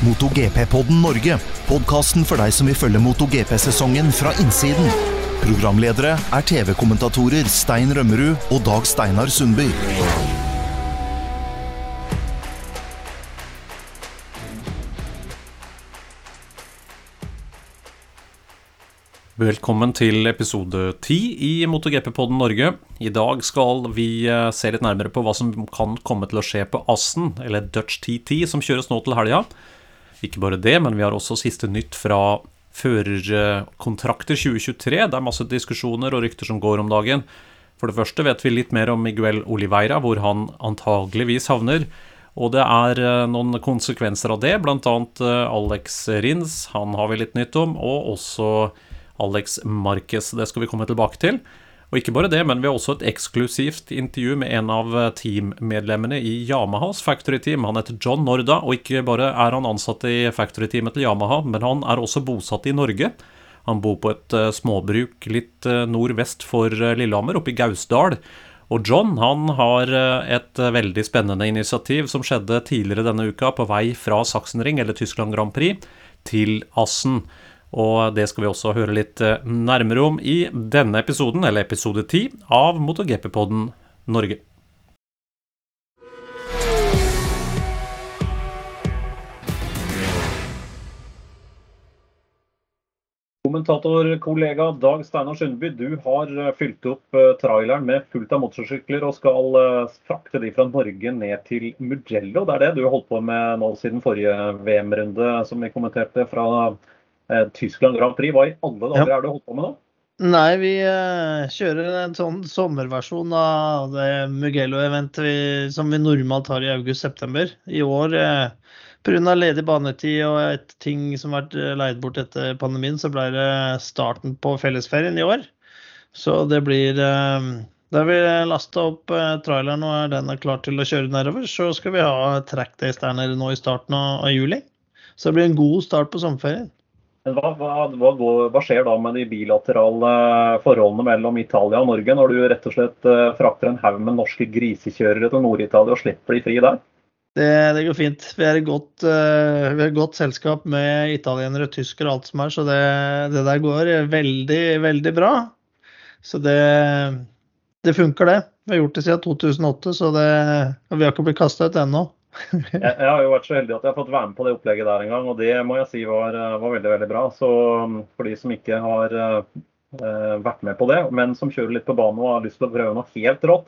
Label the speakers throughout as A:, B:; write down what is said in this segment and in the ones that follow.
A: MotoGP-podden Norge. Podkasten for deg som vil følge MotoGP-sesongen fra innsiden. Programledere er TV-kommentatorer Stein Rømmerud og Dag Steinar Sundby.
B: Velkommen til episode 10 i MotoGP-podden Norge. I dag skal vi eh, se litt nærmere på hva som kan komme til å skje på Assen, eller Dutch TT, som kjøres nå til helga. Ikke bare det, men vi har også siste nytt fra førerkontrakter 2023. Det er masse diskusjoner og rykter som går om dagen. For det første vet vi litt mer om Miguel Oliveira, hvor han antageligvis havner. Og det er eh, noen konsekvenser av det, bl.a. eh, Alex Rins, han har vi litt nytt om, og også Alex Marquez. Det skal vi komme tilbake til. Og ikke bare det, men vi har også et eksklusivt intervju med en av teammedlemmene i Yamahas factory team. Han heter John Norda, og ikke bare er han ansatt i factory-teamet til Yamaha, men han er også bosatt i Norge. Han bor på et uh, småbruk litt uh, nordvest for Lillehammer, oppe i Gausdal. Og John han har et veldig spennende initiativ som skjedde tidligere denne uka, på vei fra Sachsenring, eller Tyskland Grand Prix, til Assen. Og det skal vi også høre litt eh, nærmere om i denne episoden, eller episode 10, av MotoGP-podden Norge. Kommentatorkollega Dag Steinar Sundby, du har eh, fylt opp eh, traileren med fullt av motorsykler og skal frakte de fra Norge ned til Mugello. Det er det du har holdt på med nå siden forrige VM-runde, som vi kommenterte fra Tyskland Grand Prix. Hva i alle dager ja. er det holdt på med nå?
C: Nei, vi uh, kjører en sånn sommerversjon av det Mugello-eventet som vi normalt har i august-september. I år, uh, pga. ledig banetid og et ting som har vært leid bort etter pandemien, så ble det starten på fellesferien i år. Så det blir Da vi lasta opp traileren og er den er klar til å kjøre nedover. Så skal vi ha trackdays der nede nå i starten av juli. Så det blir en god start på sommerferien.
B: Hva, hva, hva, skjer da med de bilaterale forholdene mellom Italia og Norge, når du rett og slett eh, frakter en haug med norske grisekjørere til Nord-Italia og slipper de fri der?
C: Det, det, går fint. Vi er godt, uh, vi er godt selskap med italienere, tyskere og alt som er, så det, det, der går veldig, veldig bra. Så det, det funker, det. Vi har gjort det siden 2008, så det, vi har ikke blitt kasta ut ennå
B: jeg, jeg, har jo vært så heldig at jeg har fått være med på det opplegget der en gang, og det må jeg si var, var veldig veldig bra. Så um, for de som ikke har uh, vært med på det, men som kjører litt på banen og har lyst til å prøve noe helt rått,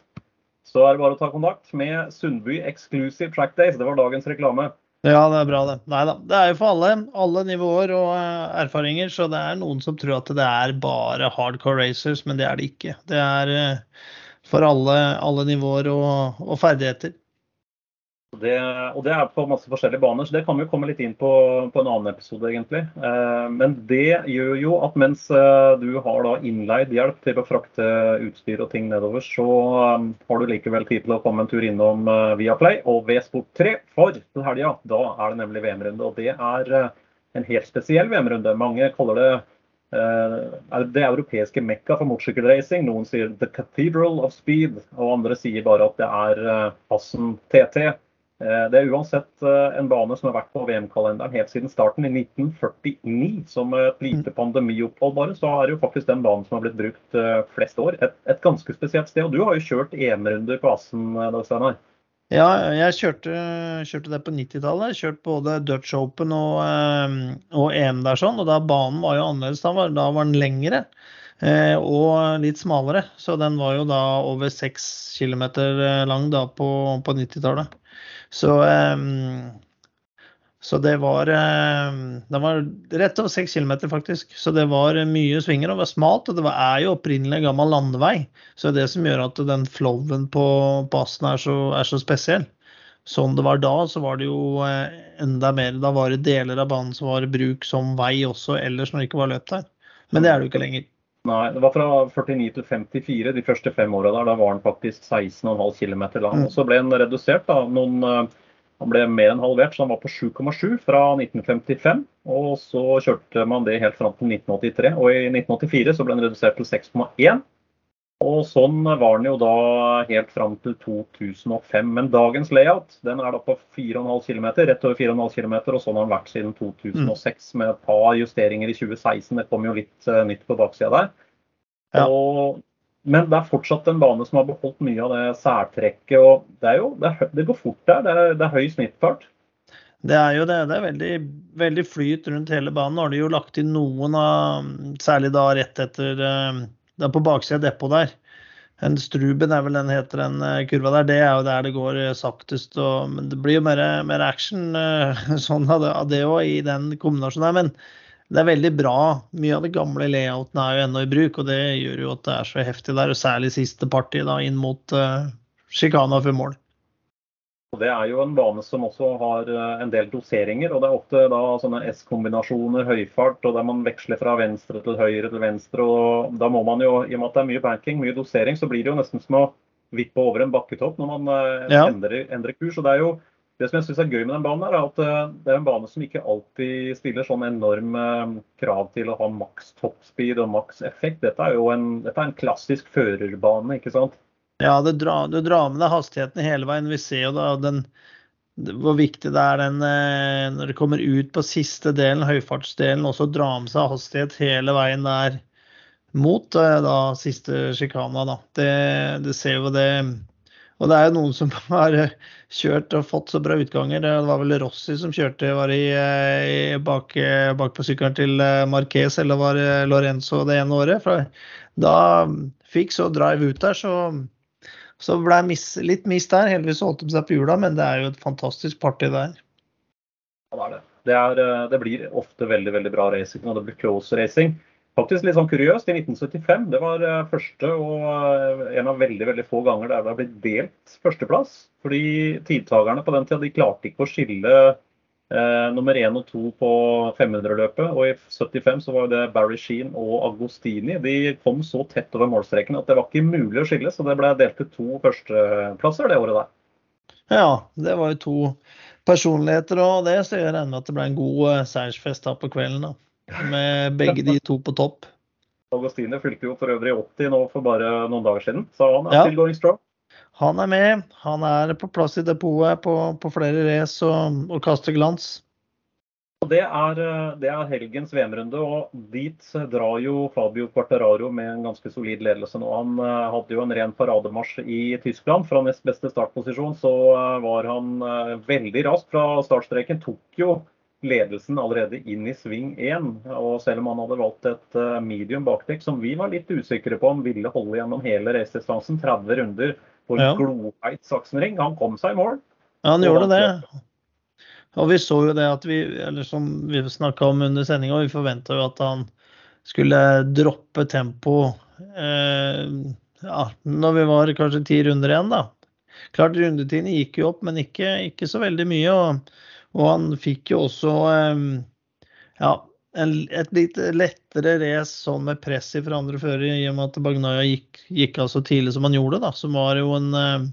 B: så er det bare å ta kontakt med Sundby Exclusive Track Days. Det var dagens reklame.
C: Ja, det er bra, det. Nei da. Det er jo for alle. Alle nivåer og erfaringer. Så det er noen som tror at det er bare hardcore racers, men det er det ikke. Det er for alle, alle nivåer og, og ferdigheter.
B: Det, og det er på masse forskjellige baner, så det kan vi jo komme litt inn på på en annen episode, egentlig. Eh, men det gjør jo at mens eh, du har da innleid hjelp til å frakte utstyr og ting nedover, så um, har du likevel tid til å komme en tur innom Viaplay og V-Sport3. For til helga, da er det nemlig VM-runde, og det er en helt spesiell VM-runde. Mange kaller det det europeiske mekka for motorsykkelracing. Noen sier 'The Cathedral of Speed', og andre sier bare at det er Passen TT. Eh, det er uansett eh, en bane som har vært på VM-kalenderen helt siden starten i 1949. Som et lite mm. pandemiopphold bare, så er det jo faktisk den banen som har blitt brukt eh, flest år. Et, et ganske spesielt sted. Og du har jo kjørt EM-runder på Assen, Steinar?
C: Ja, jeg kjørte, kjørte det på 90-tallet. Kjørt både Dutch Open og, og, EM der sånn. Og da banen var jo annerledes. Da var, da var den lengre. Og litt smalere. Så den var jo da over 6 km lang da på, på 90-tallet. Så, um, så det var um, Det var rett over seks kilometer, faktisk. Så det var mye svinger og det var smalt. Og det var, er jo opprinnelig gammel landevei. Så det er det som gjør at den flowen på basen er så, er så spesiell. Sånn det var da, så var det jo eh, enda mer Da var det deler av banen som var i bruk som vei også ellers når det ikke var løp der. Men det er det jo ikke lenger.
B: Nei, det var fra 49 til 54 de første fem åra der. Da var den faktisk 16,5 km lang. Og Så ble den redusert. da, noen, Han eh, ble mer enn halvert, så han var på 7,7 fra 1955. Og så kjørte man det helt fram til 1983. Og i 1984 så ble den redusert til 6,1. Og sånn var den jo da helt fram til 2005. Men dagens layout den er da på 4,5 km, rett over 4,5 km, og sånn har den vært siden 2006 mm. med et par justeringer i 2016. Det kom jo litt uh, nytt på baksida der. Ja. Og, men det er fortsatt en bane som har beholdt mye av det særtrekket. og Det, er jo, det, er, det går fort der. Det er, det er høy snittfart.
C: Det er jo det. Det er veldig, veldig flyt rundt hele banen. Nå har de jo lagt inn noen av Særlig da rett etter uh, det er på baksida av depotet der. En Struben er vel den heter, den eh, kurva der. Det er jo der det går eh, saktest. Og, men det blir jo mer, mer action eh, sånn av det òg i den kombinasjonen her. Men det er veldig bra. Mye av det gamle layouten er jo ennå i bruk, og det gjør jo at det er så heftig der. Og særlig siste parti da, inn mot uh, sjikana før mål.
B: Det er jo en bane som også har eh, en del doseringer. og Det er ofte da sånne S-kombinasjoner, høyfart, og der man veksler fra venstre til høyre til venstre. og Da må man jo, i og med at det er mye banking, mye dosering, så blir det jo nesten som å vippe over en bakketopp når man eh, ja. endrer, endrer, kurs. og Det er jo det som jeg synes er gøy med den banen, er at eh, det er en bane som ikke alltid stiller sånn enorme krav til å ha maks toppspeed og maks effekt. Dette er jo en, dette er en klassisk førerbane. ikke sant?
C: Ja, du drar, du drar med deg hastigheten hele veien. Vi ser jo da den, hvor viktig det er den, eh, når det kommer ut på siste delen, høyfartsdelen, også dra med seg hastighet hele veien der mot eh, da, siste sjikana. Da. Det, det ser jo det Og det er jo noen som har kjørt og fått så bra utganger. Det var vel Rossi som kjørte var i, i bak, bak, på sykkelen til Marquez, eller var det Lorenzo det ene året. Da fikk så drive ut der, så så ble det litt mist der. Heldigvis holdt de seg på hjula, men det er jo et fantastisk party der.
B: Ja, det er det. Det, er, eh, det blir ofte veldig veldig bra racing når det blir close racing. Faktisk litt sånn kuriøst. I 1975 det var eh, første og eh, en av veldig veldig få ganger der det har blitt delt førsteplass. Fordi tidtakerne på den tida de klarte ikke å skille nummer én og to på 500-løpet. Og i 75 så var det Barry Sheen og Agostini. De kom så tett over målstreken at det var ikke mulig å skille. Så det ble delt til to førsteplasser det året der.
C: Ja, det var jo to personligheter og det, så jeg regner med at det ble en god uh, seiersfest her på kvelden. da, Med begge de to på topp.
B: Agostini fylte jo for øvrig 80 nå for bare noen dager siden, så han er ja. still going strong.
C: Han er med. Han er på plass i depotet på, på flere race og, og kaster glans.
B: Det er, det er helgens VM-runde, og dit drar jo Fabio Quartararo med en ganske solid ledelse nå. Han eh, hadde jo en ren parademarsj i Tyskland. Fra nest beste startposisjon så eh, var han eh, veldig rask fra startstreken. Tok jo ledelsen allerede inn i sving 1. Og selv om han hadde valgt et medium bakdekk som vi var litt usikre på om ville holde gjennom hele racedistansen, 30 runder, på en ja. gloheit saksenring. Han kom seg i mål.
C: Ja, han gjorde det. Og vi så jo det at vi, eller som vi snakka om under sendinga, vi forventa jo at han skulle droppe tempo eh, ja, når vi var kanskje ti runder igjen, da. Klart rundetiden gikk jo opp, men ikke, ikke så veldig mye. Og, og han fikk jo også eh, ja, en, et litt lettere race sånn med press fra andre førere, i og med at Bagnaia gikk, gikk av så tidlig som han gjorde. da, Som var jo en eh,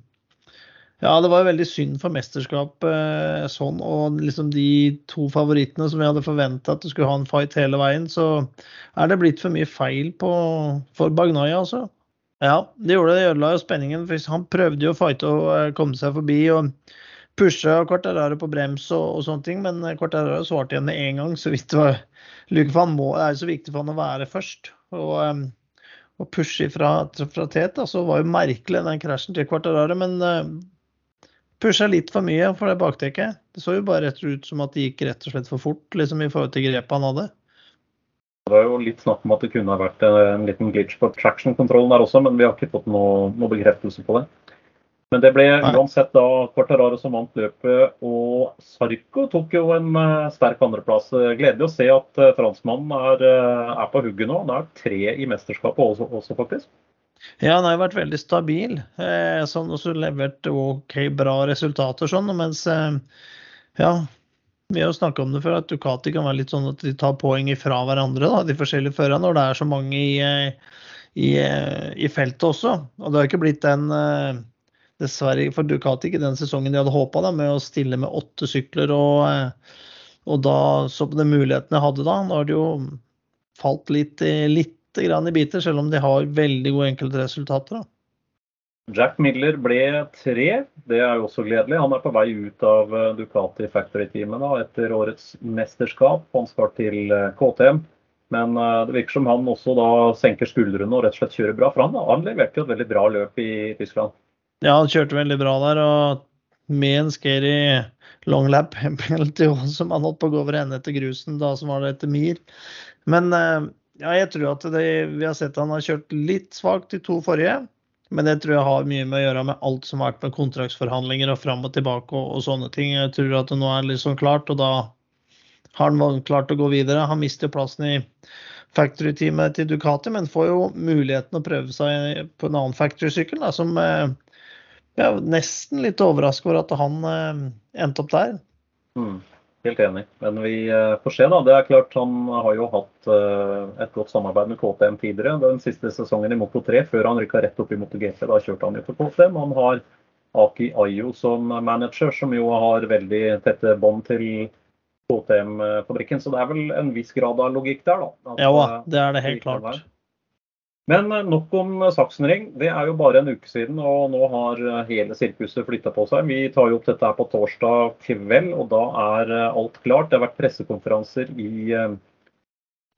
C: Ja, det var jo veldig synd for mesterskapet eh, sånn. Og liksom de to favorittene som vi hadde forventa at du skulle ha en fight hele veien, så er det blitt for mye feil på, for Bagnaia, altså. Ja, det gjorde det. Det ødela jo spenningen. for Han prøvde jo å fighte og eh, komme seg forbi. og pusha Quartararo på brems og, og, sånne ting, men Quartararo svarte igjen med en gang. så vidt det var luke for han må, Det er så viktig for han å være først. Og, og pushe fra, fra tet. Så var jo merkelig den krasjen til Quartararo, men uh, pusha litt for mye for det bakdekket. Det så jo bare rett ut som at det gikk rett og slett for fort liksom i forhold til grepet han hadde.
B: Det var jo litt snakk om at det kunne ha vært en liten glitch på traction-kontrollen der også, men vi har ikke fått noe, noe bekreftelse på det. Men det ble uansett da Quartararo som vant løpet, og Sarko tok jo en uh, sterk andreplass. Gledelig å se at uh, franskmannen er, uh, er, på hugget nå. Han er tre i mesterskapet også, også, faktisk.
C: Ja, han har jo vært veldig stabil. Eh, sånn også levert OK bra resultater sånn. Mens ja, vi har jo snakka om det før, at Ducati kan være litt sånn at de tar poeng ifra hverandre, da, de forskjellige førerne, når det er så mange i, i, i feltet også. Og det har ikke blitt den dessverre for Ducati ikke den sesongen de hadde håpa, med å stille med åtte sykler. Og, og da så på de mulighetene jeg hadde da. Nå har det jo falt litt, litt grann i biter, selv om de har veldig gode enkeltresultater.
B: Jack Miller ble tre, det er jo også gledelig. Han er på vei ut av eh, Ducati Factory-teamet etter årets mesterskap. Han skal til eh, KTM. Men eh, det virker som han også da senker skuldrene og rett og slett kjører bra. For han, han leverte jo et veldig bra løp i Tyskland.
C: Ja, han kjørte veldig bra der. og med en scary long lap som han holdt på å gå over ende etter grusen, da som var det etter Mir. Men ja, jeg tror at det, vi har sett han har kjørt litt svakt de to forrige. Men det tror jeg har mye med å gjøre med alt som har vært med kontraktsforhandlinger og fram og tilbake og, og, sånne ting. Jeg tror at det nå er sånn klart, og da har han klart å gå videre. Han mister plassen i factory-teamet til Ducati, men får jo muligheten å prøve seg på en annen factory-sykkel, som eh, jeg er nesten litt overraska over at han eh, endte opp der.
B: Mm. Helt enig. Men vi eh, får se, da. Det er klart Han har jo hatt eh, et godt samarbeid med KTM tidligere. Den siste sesongen i Moto 3, før han rykka rett opp i Moto GP. Da kjørte han jo for KTM. Han har Aki Ayo som manager, som jo har veldig tette bånd til KTM-fabrikken. Så det er vel en viss grad av logikk der, da.
C: At, ja, det er det helt klart.
B: Men eh, nok om eh, Saksenring. Det er jo bare en uke siden, og nå har eh, hele sirkuset flytta på seg. Vi tar jo opp dette her på torsdag kveld, og da er alt klart. Det har vært pressekonferanser i,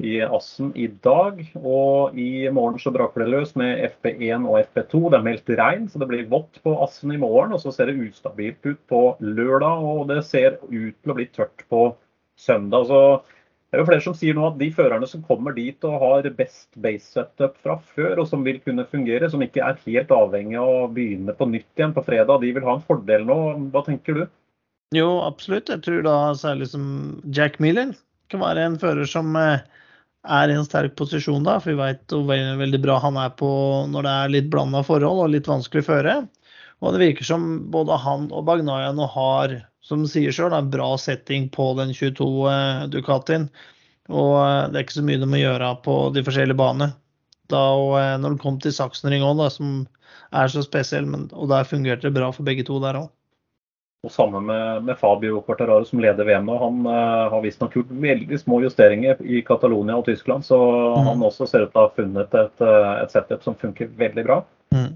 B: i Assen i dag. Og i morgen så braker det løs med FP1 og FP2. Det er meldt regn, så det blir vått på Assen i morgen. Og så ser det ustabilt ut på lørdag, og det ser ut til å bli tørt på søndag. Så det er jo flere som sier nå at de førerne som kommer dit og har best base setup fra før, og som vil kunne fungere, som ikke er helt avhengig av å begynne på nytt igjen på fredag, de vil ha en fordel nå. Hva tenker du?
C: Jo, absolutt. Jeg tror da særlig som Jack Miller kan være en fører som eh, er i en sterk posisjon da, for vi veit hvor veldig bra han er på når det er litt blanda forhold og litt vanskelig å føre. Og det virker som både han og Bagnaya nå har som sier sjøl, en bra setting på den 22 eh, Ducatien. Og eh, det er ikke så mye de må gjøre på de forskjellige banene. Da, og eh, når det kom til Sachsenring òg, som er så spesiell, men, og der fungerte det bra for begge to der òg.
B: Og Samme med, med, Fabio Quartararo som leder VM nå. Han uh, har visstnok gjort veldig små justeringer i Catalonia og Tyskland, så mm. han også ser ut til å ha funnet et, et setup som funker veldig bra. Mm.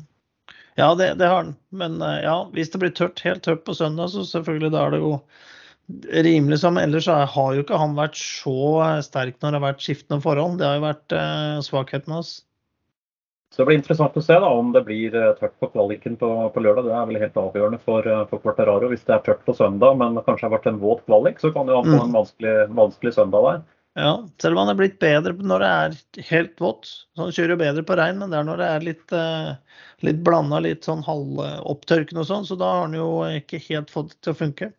C: Ja, det, det har han. Men eh, ja, hvis det blir tørt, helt tørt på søndag, så selvfølgelig da er det jo rimelig som ellers har jo ikke han vært så sterk når det har vært skiftende forhold. Det har jo vært eh, svakheten hans.
B: Så Det blir interessant å se da, om det blir eh, tørt på kvaliken på, på lørdag. Det er vel helt avgjørende for, eh, for Quartararo. Hvis det er tørt på søndag, men kanskje har vært en våt kvalik, så kan jo han få mm. en vanskelig, vanskelig søndag der.
C: Ja, selv om han er blitt bedre når det er helt vått. Så han kjører jo bedre på regn, men det er når det er litt, uh, litt blanda, litt sånn halvopptørkende og sånn, så da har han jo ikke helt fått det til å funke.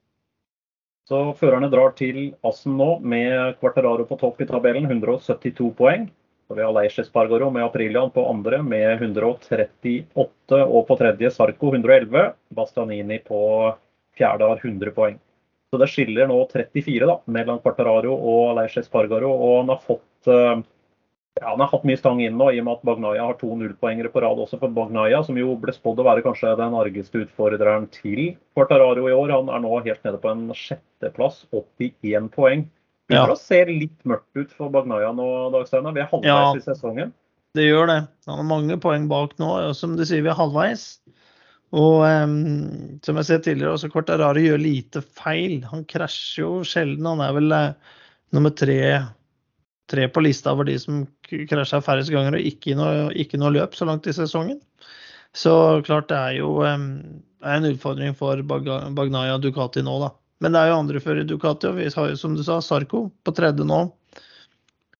B: Så førerne drar til Assen nå med Quarteraro på topp i tabellen, 172 poeng. Så vi har Leish Espargaro med Aprilian på andre med 138, og på tredje Sarko 111. Bastianini på fjerde har 100 poeng. Så det skiller nå 34 da, mellom Quartararo og Leish Espargaro. Og han har fått eh, ja, han har hatt mye stang inn nå, i og med at Bagnaya har to nullpoengere på rad også for Bagnaya, som jo ble spådd å være kanskje den argeste utfordreren til Quartararo i år. Han er nå helt nede på en sjetteplass, 81 poeng. Det ja. å se litt mørkt ut for Bagnaya nå, Dag Steinar. Vi er halvveis ja, i sesongen.
C: Det gjør det. Han har mange poeng bak nå. Som du sier, vi er halvveis. Og um, som jeg sa tidligere, også Quartararo gjør lite feil. Han krasjer jo sjelden. Han er vel uh, nummer tre, tre, på lista over de som krasja færrest ganger og ikke noe, ikke noe løp så langt i sesongen. Så klart det er jo um, er en utfordring for Bagnaya Ducati nå, da. Men det er jo andre før i Ducati, og vi har jo som du sa, Sarko på tredje nå.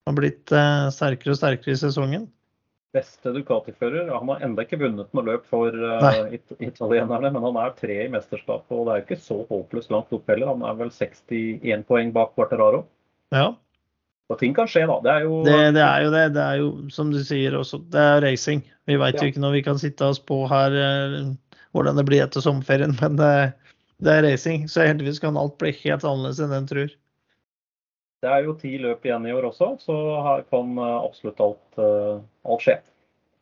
C: Har blitt uh, sterkere og sterkere i sesongen
B: beste Ducati-fører. Han har ennå ikke vunnet noe løp for uh, it italienerne, men han er tre i mesterskapet. Og det er jo ikke så håpløst langt opp heller. Han er vel 61 poeng bak Quarteraro.
C: Ja.
B: Og ting kan skje, da. Det er jo
C: det, det, er jo det. Det er jo, som du sier også, det er racing. Vi veit ja. jo ikke når vi kan sitte oss på her uh, hvordan det blir etter sommerferien, men det, det er racing. Så heldigvis kan alt bli helt annerledes enn en tror.
B: Det er jo ti løp igjen i år også, så her kan eh, absolutt alt, eh, alt skje.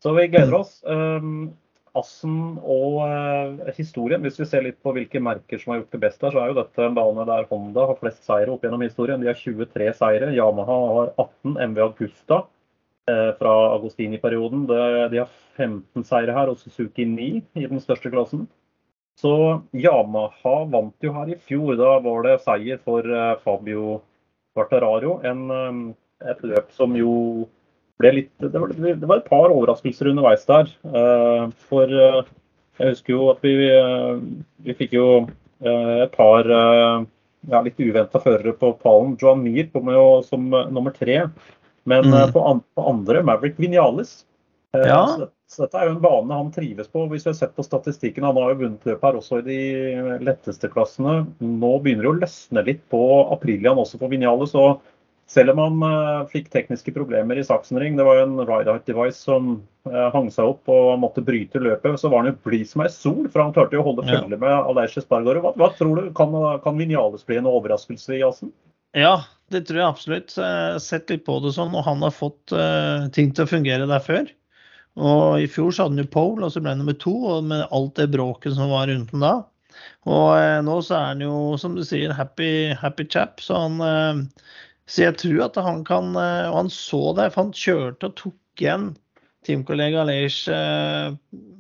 B: Så vi gleder oss. Um, Assen og uh, historien, hvis vi ser litt på hvilke merker som har gjort det best her, så er jo dette en bane der Honda har flest seire opp gjennom historien. De har 23 seire. Yamaha har 18. MV Augusta fra Agostini-perioden. De har 15 seire her, og Suzuki 9 i den største klassen. Så Yamaha vant jo her i fjor. Da var det seier for Fabio Quartararo. En, et løp som jo ble litt det var, det var, et par overraskelser underveis der. For jeg husker jo at vi, vi fikk jo et par ja, litt uventa førere på pallen. Johan Mir kom jo som nummer tre. Men mm. på, andre, Maverick Vinales. Ja. Så, så, dette er jo en bane han trives på. Hvis vi har sett på statistikken, Han har jo vunnet løp her også i de letteste klassene. Nå begynner det å løsne litt på Aprilian også for Vinales. og selv om han uh, fikk tekniske problemer i Sachsenring, det var jo en ride-out device som uh, hang seg opp og måtte bryte løpet, så var han jo blid som ei sol, for han klarte jo å holde følge med Aleisje Spargaard. Hva, hva, tror du? Kan, kan Vinales bli en overraskelse i Asen?
C: Ja, det tror jeg absolutt. Sett litt på det sånn, og han har fått ting til å fungere der før. Og I fjor så hadde han jo pole, og så ble han nummer to, og med alt det bråket som var rundt ham da. Og nå så er han jo, som du sier, happy, happy chap. Så han så jeg tror at han kan eh, Og han så det, for han kjørte og tok igjen teamkollega Leish eh,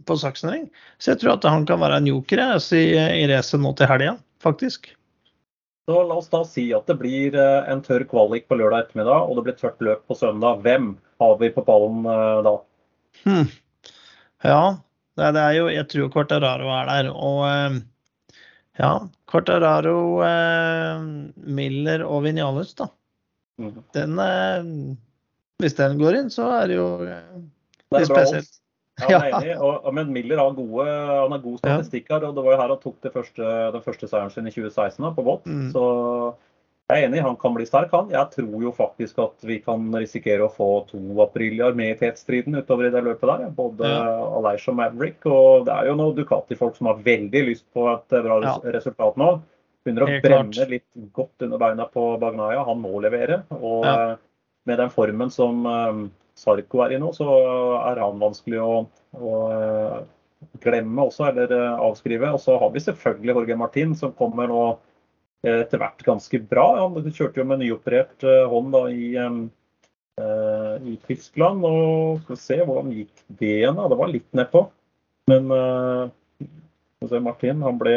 C: på Sachsenring. Så jeg tror at han kan være en joker i, i racet nå til helga, faktisk.
B: Så La oss da si at det blir eh, en tørr kvalik på lørdag ettermiddag, og det blir tørt løp på søndag. Hvem har vi på pallen da?
C: Hmm. Ja, det, det, er jo Jeg tror Quartararo er der. Og ja, Quartararo, Miller og Vinales, da. Mm. Den eh, Hvis den går inn, så er det jo eh, er spesielt.
B: Ja, jeg er enig. Og, men Miller har, gode, han har god statistikk her. og Det var jo her han tok første, den første seieren sin i 2016 da, på båt. Mm. Så jeg er enig, han kan bli sterk, han. Jeg tror jo faktisk at vi kan risikere å få to apriljar med i tetstriden utover i det løpet der. Både ja. Aleish og Maverick. Og det er jo noen Ducati-folk som har veldig lyst på et bra ja. resultat nå. Begynner å brenne litt godt under beina på Bagnaya. Han må levere. Og ja. Eh, med den formen som um, Sarko er i nå, så er han vanskelig å, å glemme også, eller avskrive. Og så har vi selvfølgelig Jorge Martin, som kommer nå etter hvert ganske bra. Han kjørte jo med nyoperert uh, hånd da i, um, i Tyskland. Og skal vi se hvordan gikk det igjen. Det var litt nedpå. Men Martin han ble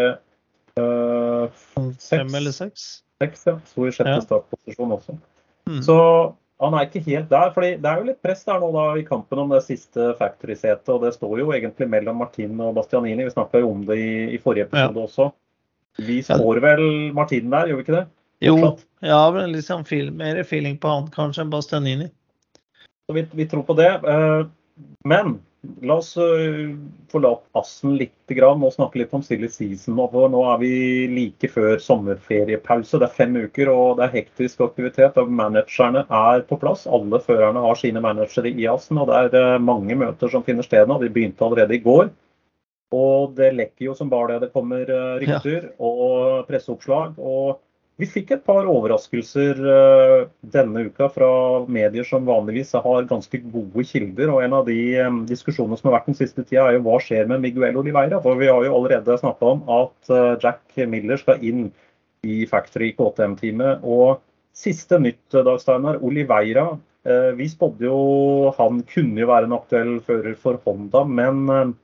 C: Uh, Fem eller seks?
B: Seks, ja. Sto i sjette ja. startposisjon også. Mm. Så han er ikke helt der. fordi Det er jo litt press der nå da i kampen om det siste factory-setet. og Det står jo egentlig mellom Martin og Bastianini. Vi snakka jo om det i, i forrige episode ja. også. Vi spår vel Martin der, gjør vi ikke det?
C: Jo, ja, liksom mer feeling på han kanskje enn Bastianini.
B: Så vi, vi tror på det. Uh, men La oss uh, forlate Assen litt grann, og snakke litt om silly season. For nå er vi like før sommerferiepause. Det er fem uker og det er hektisk aktivitet. og Managerne er på plass. Alle førerne har sine managere i Assen. og Det er uh, mange møter som finner sted nå. De begynte allerede i går. Og det lekker jo som bare det. Det kommer uh, rykter ja. og presseoppslag. og vi fikk et par overraskelser uh, denne uka fra medier som vanligvis har ganske gode kilder. og En av de um, diskusjonene som har vært den siste tida, er jo hva skjer med Miguel Oliveira. For vi har jo allerede snakka om at Jack Miller skal inn i Factory KTM-teamet. Og siste nytt, Dag Steinar. Oliveira. Vi spådde jo han kunne jo være en aktuell fører for Honda, men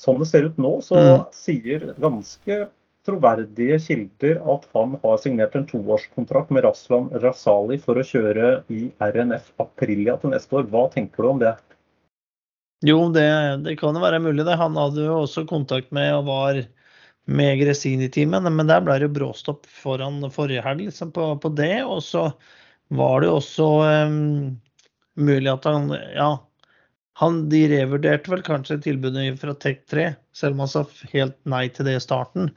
B: sånn det ser ut nå, så mm. sier ganske troverdige kilder at han har signert en toårskontrakt med Raslan Rasali for å kjøre i RNF Aprilia til neste år. Hva tenker du om det?
C: Jo, det, det kan jo være mulig. det. Han hadde jo også kontakt med og var med Gresini-teamet, men der ble det jo bråstopp foran forrige helg liksom, på, på, det. Og så var det jo også um, mulig at han ja, han, de revurderte vel kanskje tilbudet fra Tech3, selv om han sa helt nei til det i starten.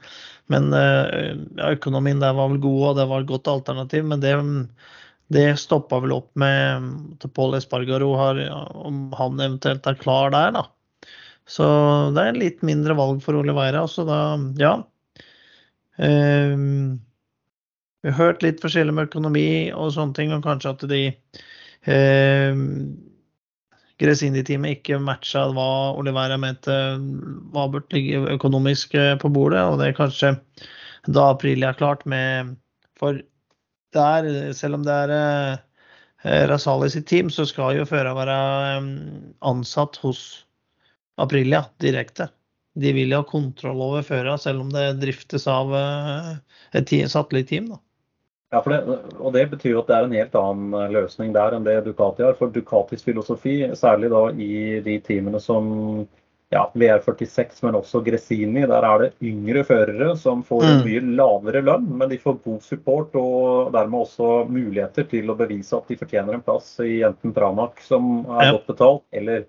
C: Men øh, økonomien der var vel god, og det var et godt alternativ. Men det, det stoppa vel opp med til Paul Espargaro har, om han eventuelt er klar der, da. Så det er litt mindre valg for Oliveira. Så da, ja. Um, vi har hørt litt forskjellig med økonomi og sånne ting, og kanskje at de um, Gresini-teamet ikke matcha hva Olivera mente hva burde ligge økonomisk eh, på bordet. Og det er kanskje da Aprilia klart med For der, selv om det er eh, Rasali sitt team, så skal jo føreren være ansatt hos Aprilia direkte. De vil jo ha kontroll over føreren, selv om det driftes av et satellitt-team.
B: Ja, det, og Det betyr jo at det er en helt annen løsning der enn det Ducati har. For Ducatis filosofi, særlig da i de teamene som ja, VR46, men også Gresini. Der er det yngre førere som får en mm. mye lavere lønn, men de får god support og dermed også muligheter til å bevise at de fortjener en plass i enten Pramac, som er godt betalt, eller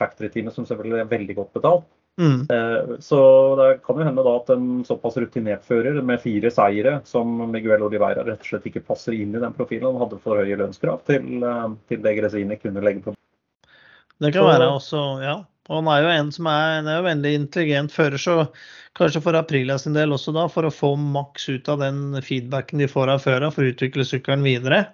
B: Factory-teamet, som selvfølgelig er veldig godt betalt. Mm. Eh, så det kan jo hende da at en såpass rutinert fører med fire seire som Miguel Oliveira rett og slett ikke passer inn i den profilen. Han hadde for høye lønnskrav til, eh, til det Gresini kunne legge på.
C: Det kan så, være også, ja. Og han er jo en som er, er jo veldig intelligent fører, så kanskje for Aprilia sin del også da, for å få maks ut av den feedbacken de får av føra for å utvikle sykkelen videre,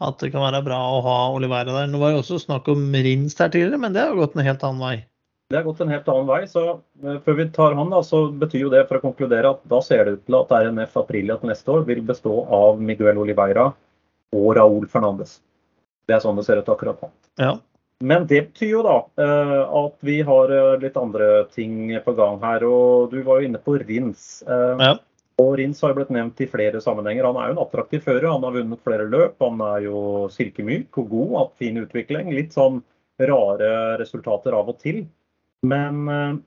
C: at det kan være bra å ha Oliveira der. Nå var jo også snakk om Rins der tidligere, men det har gått en helt annen vei.
B: Det har gått en helt annen vei. så uh, Før vi tar han, da, så betyr jo det for å konkludere at da ser det ut til at RNF Aprilia til neste år vil bestå av Miguel Oliveira og Raúl Fernandes. Det er sånn det ser ut akkurat nå.
C: Ja.
B: Men det betyr jo da uh, at vi har uh, litt andre ting på gang her. Og du var jo inne på Rins. Ja. Og Rins har jo blitt nevnt i flere sammenhenger. Han er jo en attraktiv fører. Han har vunnet flere løp. Han er jo silkemyk og god, hatt fin utvikling. Litt sånn rare resultater av og til. Men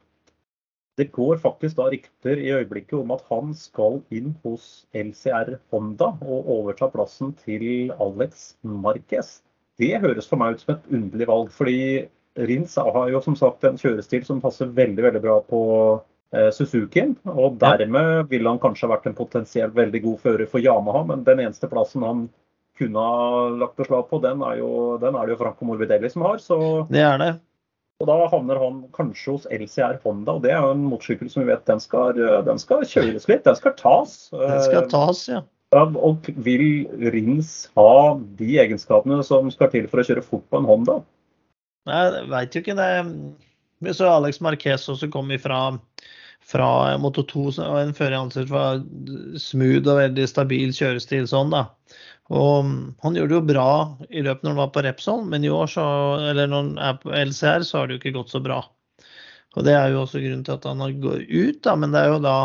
B: det går faktisk da rykter i øyeblikket om at han skal inn hos LCR Honda og overta plassen til Alex Marquez. Det høres for meg ut som et underlig valg. fordi Rins har jo som sagt en kjørestil som passer veldig veldig bra på Suzuki, Og dermed ville han kanskje vært en potensielt veldig god fører for Yamaha, men den eneste plassen han kunne ha lagt beslag på, den er, jo, den er det jo Franco Morbidelli som har. Så,
C: det er det.
B: Og da havner han kanskje hos LCR Honda, og det er jo en motorsykkel som vi vet den skal, den skal kjøres litt. Den skal tas.
C: Den skal tas, ja.
B: Og vil Rins ha de egenskapene som skal til for å kjøre fort på en Honda?
C: Nei, veit jo ikke det. Vi så Alex Marquez også kom ifra fra Moto 2, og en fører ansett for smooth og veldig stabil kjørestil sånn, da. Og han gjorde det jo bra i løpet når han var på Repsol, men i år så, eller når han er på LCR, så har det jo ikke gått så bra. Og det er jo også grunnen til at han går ut, da, men det er jo da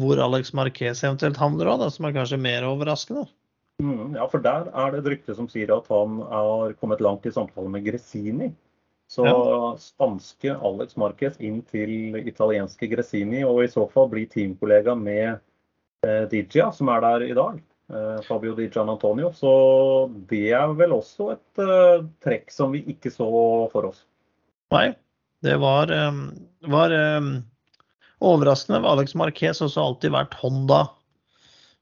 C: hvor Alex Marquez eventuelt havner òg, som er kanskje mer overraskende.
B: Mm, ja, for der er det et rykte som sier at han har kommet langt i samtale med Gressini. Så ja. spanske Alex Marquez inn til italienske Gressini, og i så fall bli teamkollega med eh, Digia, som er der i dag. Eh, Fabio Di Gian Antonio. Så det er vel også et eh, trekk som vi ikke så for oss.
C: Nei, det var, um, var um Overraskende Alex Marquez også alltid vært Honda.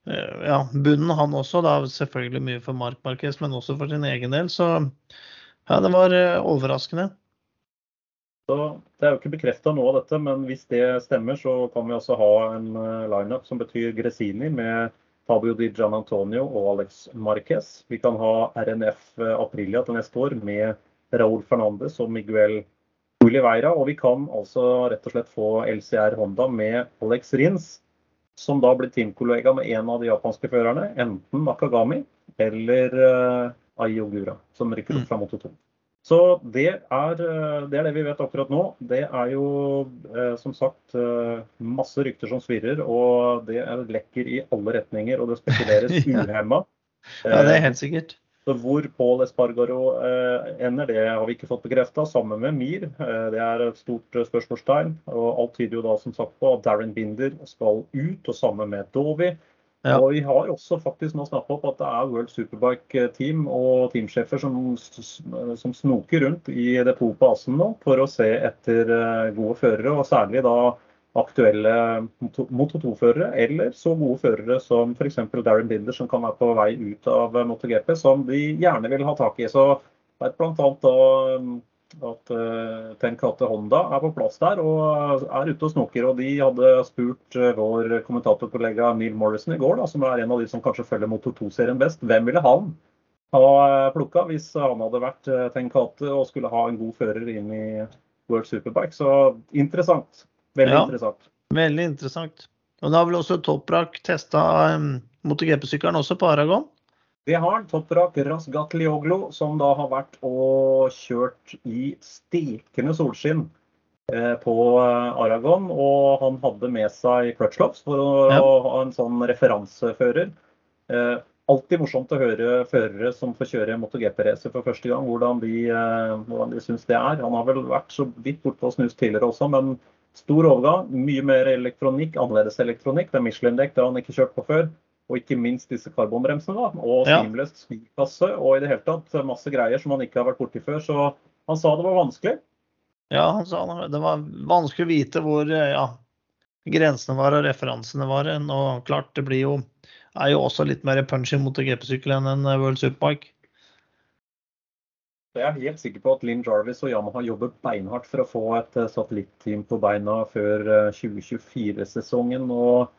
C: Eh, ja, bunnen han også, da selvfølgelig mye for Mark Marquez, men også for sin egen del. Så ja, det var overraskende.
B: Så Det er jo ikke bekrefta av dette, men hvis det stemmer, så kan vi også ha en eh, lineup som betyr Gresini med Fabio Di Gian Antonio og Alex Marquez. Vi kan ha RNF Aprilia til neste år med Raúl Fernandes og Miguel Oliveira, og vi kan altså rett og slett få LCR Honda med Alex Rins, som da blir teamkollega med en av de japanske førerne, enten Nakagami eller Ayogura, Ai Ogura, som rykker opp mm. fra Moto 2. Så det er, eh, det er, det vi vet akkurat nå. Det er jo eh, som sagt eh, masse rykter som svirrer, og det er lekker i alle retninger, og det spekuleres uhemma.
C: ja, det er helt sikkert.
B: Så hvor Paul Espargaro ender, det har vi ikke fått bekrefta, sammen med Mir. Det er et stort spørsmålstegn. og Alt tyder jo da som sagt på at Darren Binder skal ut, og sammen med Dovi. Ja. Og Vi har også faktisk nå snappa opp at det er World Superbike-team og teamsjefer som, som, snoker rundt i depotet på Assen nå for å se etter gode førere, og særlig da aktuelle Moto 2-førere, eller så gode førere som f.eks. Darren Binder, som kan være på vei ut av MotoGP, som de gjerne vil ha tak i. Så det er bl.a. at uh, Tenkate Honda er på plass der og er ute og snoker. og De hadde spurt uh, vår kommentatorkollega Neil Morrison i går, da, som er en av de som kanskje følger Moto 2-serien best. Hvem ville han ha eh, plukka hvis han hadde vært uh, Tenkate og skulle ha en god fører inn i World Superbike? Så interessant. Veldig ja, interessant.
C: Veldig interessant. Og da har vel også Toprak testa um, MotoGP-sykkelen også på Aragon?
B: Det har han. Toprak Rasgatlioglo, som da har vært og kjørt i stekende solskinn eh, på eh, Aragon. Og han hadde med seg clutchlops for å
C: Ja.
B: ha en sånn referansefører. Eh, Alltid morsomt å høre førere som får kjøre MotoGP-racer for første gang, hvordan de, hvordan de syns det er. Han har vel vært så vidt borte og snust tidligere også, men stor overgang. Mye mer elektronikk, annerledes elektronikk. Det er Michelin-dekk, det har han ikke kjørt på før. Og ikke minst disse karbonbremsene. da, Og
C: Ja.
B: seamless skikasse og i det hele tatt masse greier som han ikke har vært borti før. Så han sa det var vanskelig.
C: Ja, han sa det var vanskelig å vite hvor eh, ja, grensene var og referansene var. Og klart, det blir jo er jo også litt mer punch i MotoGP-sykkel enn en eh, World Superbike.
B: Jeg er helt sikker på at Linn Jarvis og Yamaha jobber beinhardt for å få et eh, satellitteam på beina før eh, 2024-sesongen. og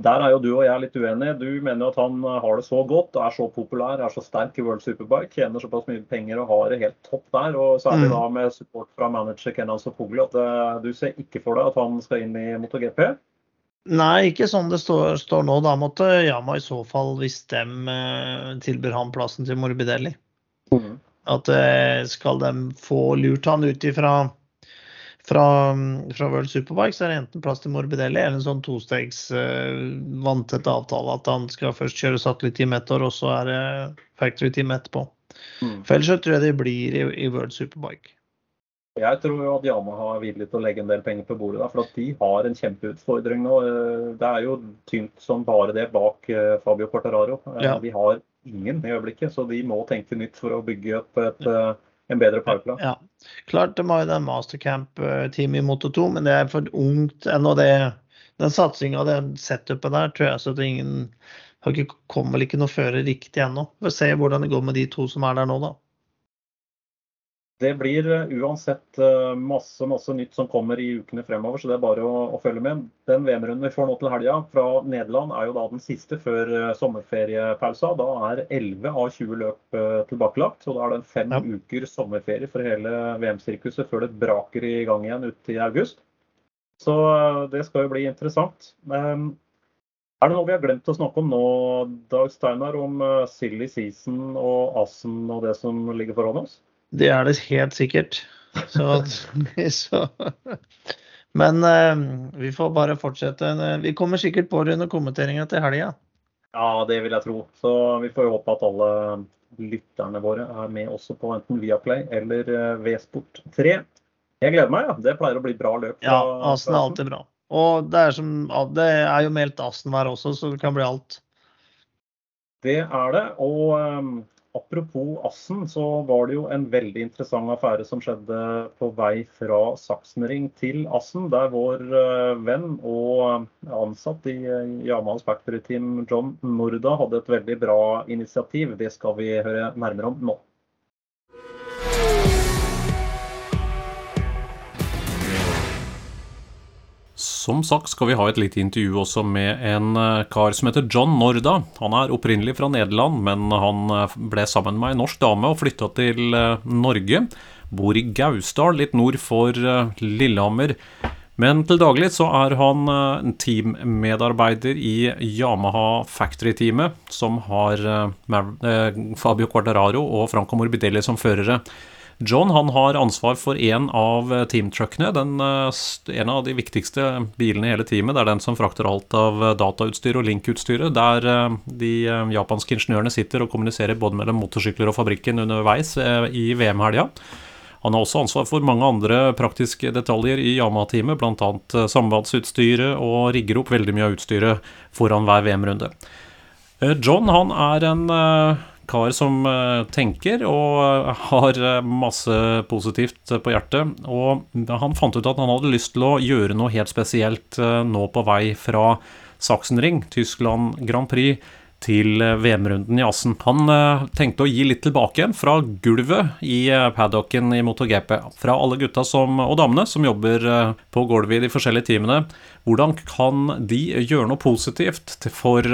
B: Der er jo du og jeg litt uenige. Du mener jo at han har det så godt, er så populær, er så sterk i World Superbike, tjener såpass mye penger og har det helt topp der. og Særlig
C: Mm.
B: da med support fra manager Kenan Sofogli At eh, du ser ikke for deg at han skal inn i MotoGP.
C: Nei, ikke sånn det står, står nå. Da måtte Yama i så fall, hvis de eh, tilbyr han plassen til Morbidelli. At eh, skal de få lurt han ut ifra fra, fra World Superbike, så er det enten plass til Morbidelli eller en sånn tostegs uh, vanntett avtale. At han skal først kjøre satellitt-team ett år, og så er det factory-team etterpå.
B: Mm.
C: For ellers så tror jeg det blir i, i World Superbike.
B: Jeg tror jo at Yamaha er villig til å legge en del penger på bordet. Da, for at de har en kjempeutfordring nå. Eh, Det er jo tynt som bare det bak eh, Fabio Quartararo. Eh,
C: Ja.
B: De har ingen i øyeblikket, så de må tenke nytt for å bygge opp et, eh, en bedre powerplan.
C: Ja. Klart de har jo den mastercamp-teamet i Moto 2, men det er for ungt ennå. Det, den satsinga og den setupet der tror jeg så at ingen har ikke, kommer vel ikke noe føre riktig ennå. Vi får se hvordan det går med de to som er der nå, da.
B: Det blir eh, uansett eh, masse masse nytt som kommer i ukene fremover, så det er bare å, å følge med. Den VM-runden vi får nå til helga fra Nederland er jo da den siste før eh, sommerferiepausa. Da er 11 av 20 løp tilbakelagt, så da er det fem
C: Ja.
B: uker sommerferie for hele VM-sirkuset før det braker i gang igjen ute i august. Så det skal jo bli interessant. Men er det noe vi har glemt å snakke om nå, Dag Steinar, om silly season og Assen og det som ligger foran oss?
C: Det er det helt sikkert. Så, så. Men uh, vi får bare fortsette. Vi kommer sikkert på det under kommenteringa til helga.
B: Ja, det vil jeg tro. Så vi får håpe at alle lytterne våre er med også på enten Viaplay eller Vsport V-sport 3. Jeg gleder meg, ja. Det pleier å bli bra løp.
C: Ja, Asen er alltid bra. Og det er, som, det er jo meldt Asen-vær også, så det kan bli alt.
B: Det er det. Og eh, apropos Assen, så var det jo en veldig interessant affære som skjedde på vei fra Saksenring til Assen, der vår eh, venn og ansatt i eh, Yamahas Factory Team, John Norda, hadde et veldig bra initiativ. Det skal vi høre nærmere om nå.
D: Som sagt skal vi ha et lite intervju også med en eh, kar som heter John Norda. Han er opprinnelig fra Nederland, men han eh, ble sammen med ei norsk dame og flytta til eh, Norge. Bor i Gausdal, litt nord for eh, Lillehammer. Men til daglig så er han teammedarbeider i Yamaha Factory-teamet, som har Fabio Quartararo og Franco Morbidelli som førere. John han har ansvar for en av eh, teamtruckene. Eh, en av de viktigste bilene i hele teamet. Det er den som frakter alt av eh, datautstyr og linkutstyret. Der de japanske ingeniørene sitter og kommuniserer både mellom motorsykler og fabrikken underveis i VM-helga. Han har også ansvar for mange andre praktiske detaljer i Yamaha-teamet, bl.a. sambandsutstyret, og rigger opp veldig mye av utstyret foran hver VM-runde. John han er en kar som eh, tenker og eh, har eh, masse positivt på hjertet. Og han fant ut at han hadde lyst til å gjøre noe helt spesielt nå på vei fra Sachsenring, Tyskland Grand Prix, til VM-runden i Assen. Han tenkte å gi litt tilbake fra gulvet i paddocken i MotoGP. Fra alle gutta som, og damene som jobber på gulvet i de forskjellige teamene. Hvordan kan de gjøre noe positivt for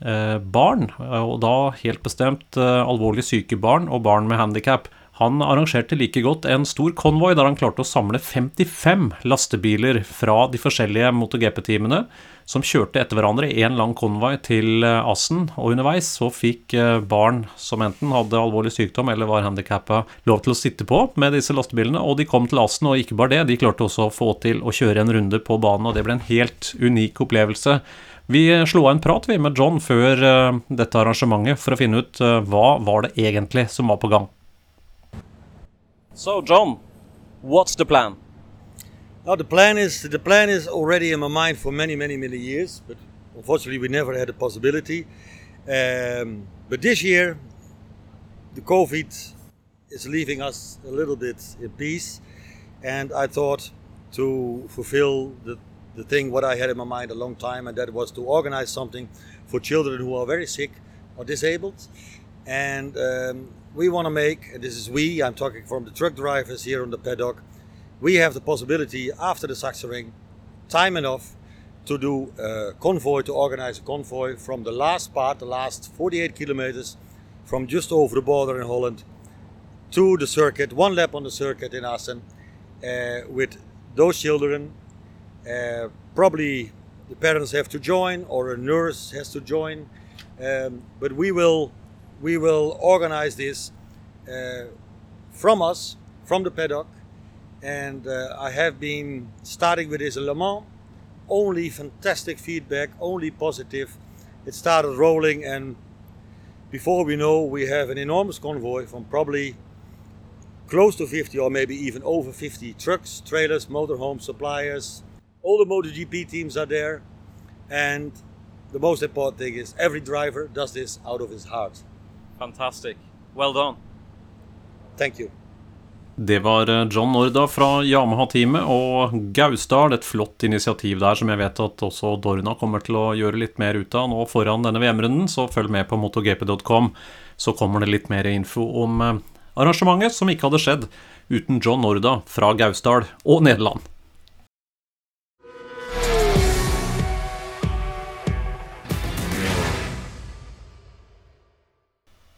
D: barn, eh, og da helt bestemt eh, alvorlig syke barn og barn med handikap? Han arrangerte like godt en stor konvoi der han klarte å samle 55 lastebiler fra de forskjellige MotoGP-teamene,
B: som kjørte etter hverandre i en lang konvoi til eh, Assen. Og underveis så fikk barn som enten hadde alvorlig sykdom eller var handikappa, lov til å sitte på med disse lastebilene. Og de kom til Assen, og ikke bare det, de klarte også å få til å kjøre en runde på banen, og det ble en helt unik opplevelse. Vi eh, slo av en prat vi med John før dette arrangementet for å finne ut hva var det egentlig som var på gang. So John, what's the plan?
E: Now the plan is the plan is already in my mind for many many many years, but unfortunately we never had a possibility. Um, but this year, the COVID is leaving us a little bit in peace, and I thought to fulfill the the thing what I had in my mind a long time, and that was to organize something for children who are very sick or disabled, and um, we want to make. And this is we. I'm talking from the truck drivers here on the paddock we have the possibility after the Sachsenring time enough to do a convoy, to organize a convoy from the last part, the last 48 kilometers from just over the border in Holland to the circuit, one lap on the circuit in Assen uh, with those children. Uh, probably the parents have to join or a nurse has to join, um, but we will we will organize this uh, from us, from the paddock, and uh, I have been starting with this Le Mans. Only fantastic feedback, only positive. It started rolling, and before we know, we have an enormous convoy from probably close to 50 or maybe even over 50 trucks, trailers, motorhomes, suppliers. All the MotoGP teams are there, and the most important thing is every driver does this out of his heart.
B: Fantastic. Well done.
E: Thank you.
B: Det var eh, John Norda fra Yamaha-teamet og Gausdal. Et flott initiativ der som jeg vet at også Dorna kommer til å gjøre litt mer ut av nå foran denne VM-runden, så følg med på motogp.com, så kommer det litt mer info om eh, arrangementet som ikke hadde skjedd uten John Norda fra Gausdal og Nederland.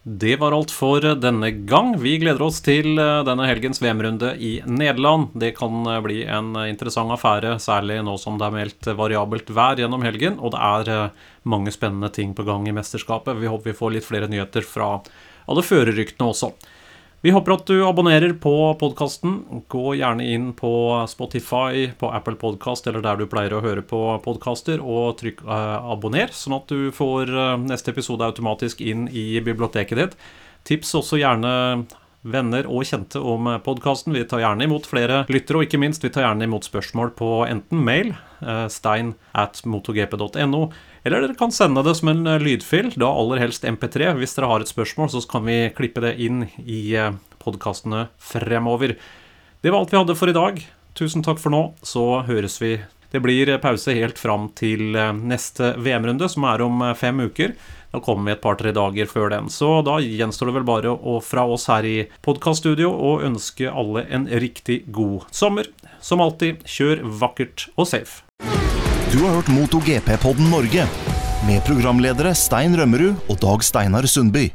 B: Det var alt for denne gang. Vi gleder oss til eh, denne helgens VM-runde i Nederland. Det kan eh, bli en interessant affære, særlig nå som det er meldt variabelt vær gjennom helgen. Og det er eh, mange spennende ting på gang i mesterskapet. Vi håper vi får litt flere nyheter fra alle førerryktene også. Vi håper at du abonnerer på podkasten. Gå gjerne inn på Spotify, på Apple Podkast eller der du pleier å høre på podkaster, og trykk eh, abonner, sånn at du får eh, neste episode automatisk inn i biblioteket ditt. Tips også gjerne venner og kjente om podkasten. Vi tar gjerne imot flere lyttere, og ikke minst, vi tar gjerne imot spørsmål på enten mail, eh, stein at motogp.no, eller dere kan sende det som en eh, lydfil, da aller helst MP3. Hvis dere har et spørsmål, så kan vi klippe det inn i eh, podkastene fremover. Det var alt vi hadde for i dag. Tusen takk for nå, så høres vi. Det blir pause helt fram til neste VM-runde, som er om fem uker. Da kommer vi et par-tre dager før den. Så da gjenstår det vel bare å fra oss her i podkaststudio å ønske alle en riktig god sommer. Som alltid, kjør vakkert og safe.
A: Du har hørt MotoGP-podden Norge med programledere Stein Rømmerud og Dag Steinar Sundby.